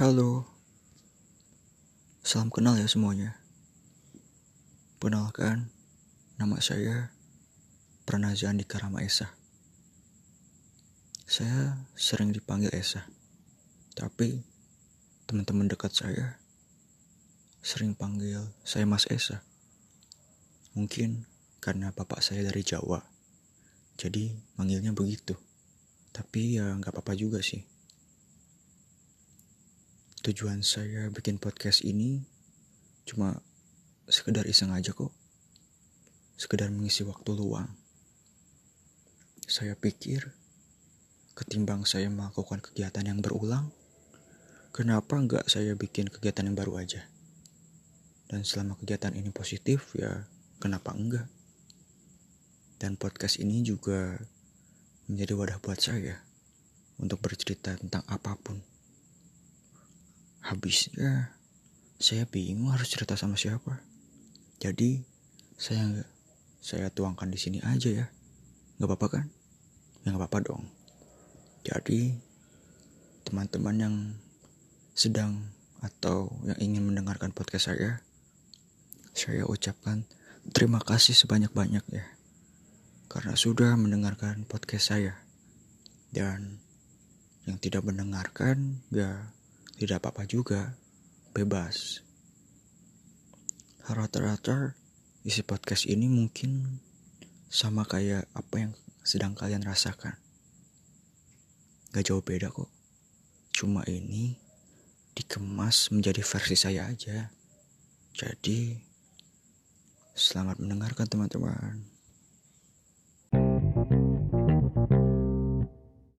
Halo, salam kenal ya semuanya. Perkenalkan, nama saya Pranazia Andika Rama Esa. Saya sering dipanggil Esa, tapi teman-teman dekat saya sering panggil saya Mas Esa. Mungkin karena bapak saya dari Jawa, jadi manggilnya begitu. Tapi ya nggak apa-apa juga sih. Tujuan saya bikin podcast ini cuma sekedar iseng aja kok. Sekedar mengisi waktu luang. Saya pikir ketimbang saya melakukan kegiatan yang berulang, kenapa nggak saya bikin kegiatan yang baru aja? Dan selama kegiatan ini positif ya kenapa enggak? Dan podcast ini juga menjadi wadah buat saya untuk bercerita tentang apa pun. Habisnya saya bingung harus cerita sama siapa. Jadi saya saya tuangkan di sini aja ya. Gak apa-apa kan? Ya gak apa-apa dong. Jadi teman-teman yang sedang atau yang ingin mendengarkan podcast saya, saya ucapkan terima kasih sebanyak-banyak ya. Karena sudah mendengarkan podcast saya. Dan yang tidak mendengarkan ya tidak apa-apa juga, bebas. Rata-rata isi podcast ini mungkin sama kayak apa yang sedang kalian rasakan. Gak jauh beda kok. Cuma ini dikemas menjadi versi saya aja. Jadi, selamat mendengarkan teman-teman.